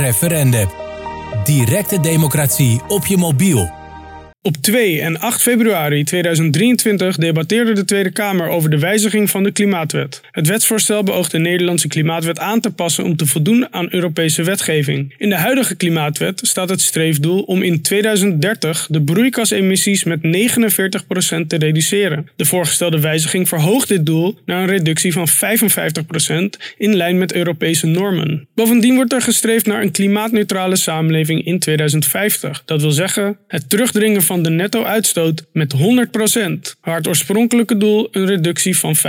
Referende. Directe democratie op je mobiel. Op 2 en 8 februari 2023 debatteerde de Tweede Kamer over de wijziging van de Klimaatwet. Het wetsvoorstel beoogt de Nederlandse Klimaatwet aan te passen om te voldoen aan Europese wetgeving. In de huidige Klimaatwet staat het streefdoel om in 2030 de broeikasemissies met 49% te reduceren. De voorgestelde wijziging verhoogt dit doel naar een reductie van 55% in lijn met Europese normen. Bovendien wordt er gestreefd naar een klimaatneutrale samenleving in 2050. Dat wil zeggen, het terugdringen van de netto-uitstoot met 100%, waar het oorspronkelijke doel een reductie van 95%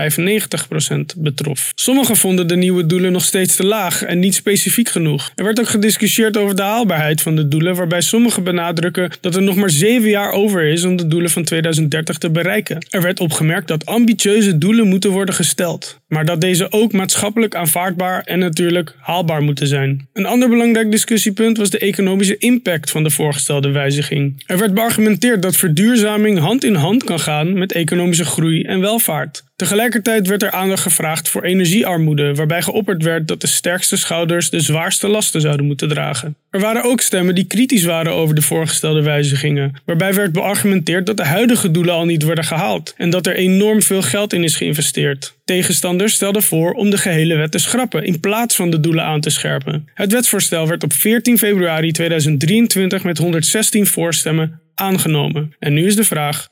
betrof. Sommigen vonden de nieuwe doelen nog steeds te laag en niet specifiek genoeg. Er werd ook gediscussieerd over de haalbaarheid van de doelen, waarbij sommigen benadrukken dat er nog maar 7 jaar over is om de doelen van 2030 te bereiken. Er werd opgemerkt dat ambitieuze doelen moeten worden gesteld, maar dat deze ook maatschappelijk aanvaardbaar en natuurlijk haalbaar moeten zijn. Een ander belangrijk discussiepunt was de economische impact van de voorgestelde wijziging. Er werd beargumenteerd dat verduurzaming hand in hand kan gaan met economische groei en welvaart. Tegelijkertijd werd er aandacht gevraagd voor energiearmoede, waarbij geopperd werd dat de sterkste schouders de zwaarste lasten zouden moeten dragen. Er waren ook stemmen die kritisch waren over de voorgestelde wijzigingen, waarbij werd beargumenteerd dat de huidige doelen al niet worden gehaald en dat er enorm veel geld in is geïnvesteerd. Tegenstanders stelden voor om de gehele wet te schrappen in plaats van de doelen aan te scherpen. Het wetsvoorstel werd op 14 februari 2023 met 116 voorstemmen aangenomen. En nu is de vraag: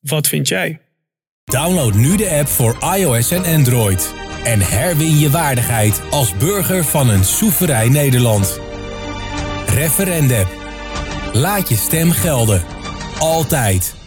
wat vind jij? Download nu de app voor iOS en Android. En herwin je waardigheid als burger van een soeverein Nederland. Referendum. Laat je stem gelden. Altijd.